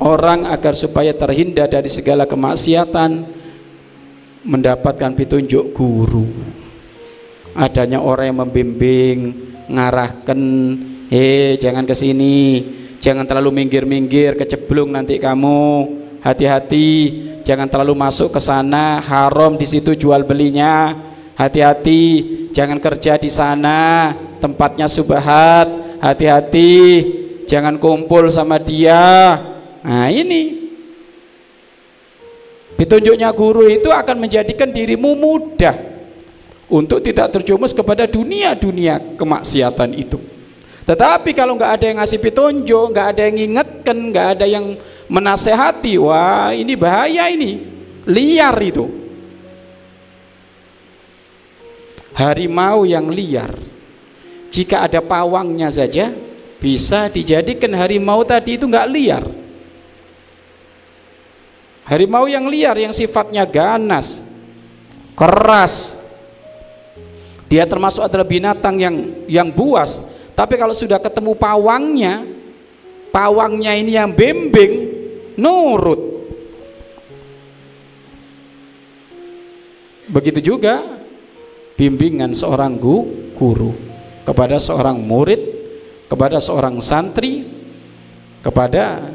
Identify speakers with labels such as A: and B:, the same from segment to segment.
A: orang agar supaya terhindar dari segala kemaksiatan mendapatkan petunjuk guru. Adanya orang yang membimbing ngarahkan hei jangan ke sini jangan terlalu minggir-minggir keceblung nanti kamu. Hati-hati jangan terlalu masuk ke sana. Haram di situ jual belinya. Hati-hati jangan kerja di sana. Tempatnya subhat. Hati-hati jangan kumpul sama dia. Nah ini. Petunjuknya guru itu akan menjadikan dirimu mudah untuk tidak terjumus kepada dunia-dunia kemaksiatan itu. Tetapi kalau nggak ada yang ngasih petunjuk, nggak ada yang ngingetkan, nggak ada yang menasehati, wah ini bahaya ini, liar itu. Harimau yang liar, jika ada pawangnya saja, bisa dijadikan harimau tadi itu nggak liar Harimau yang liar yang sifatnya ganas, keras. Dia termasuk adalah binatang yang yang buas. Tapi kalau sudah ketemu pawangnya, pawangnya ini yang bimbing, nurut. Begitu juga bimbingan seorang guru kepada seorang murid, kepada seorang santri, kepada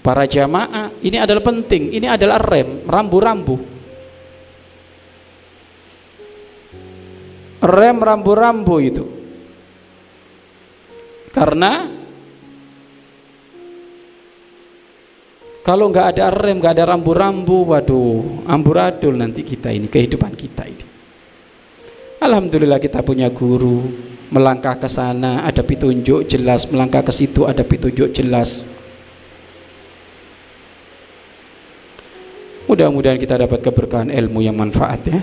A: para jamaah. Ini adalah penting ini adalah rem rambu-rambu. Rem rambu-rambu itu. Karena kalau nggak ada rem nggak ada rambu-rambu waduh amburadul nanti kita ini kehidupan kita ini Alhamdulillah kita punya guru melangkah ke sana ada petunjuk jelas melangkah ke situ ada petunjuk jelas Mudah-mudahan kita dapat keberkahan ilmu yang manfaat ya.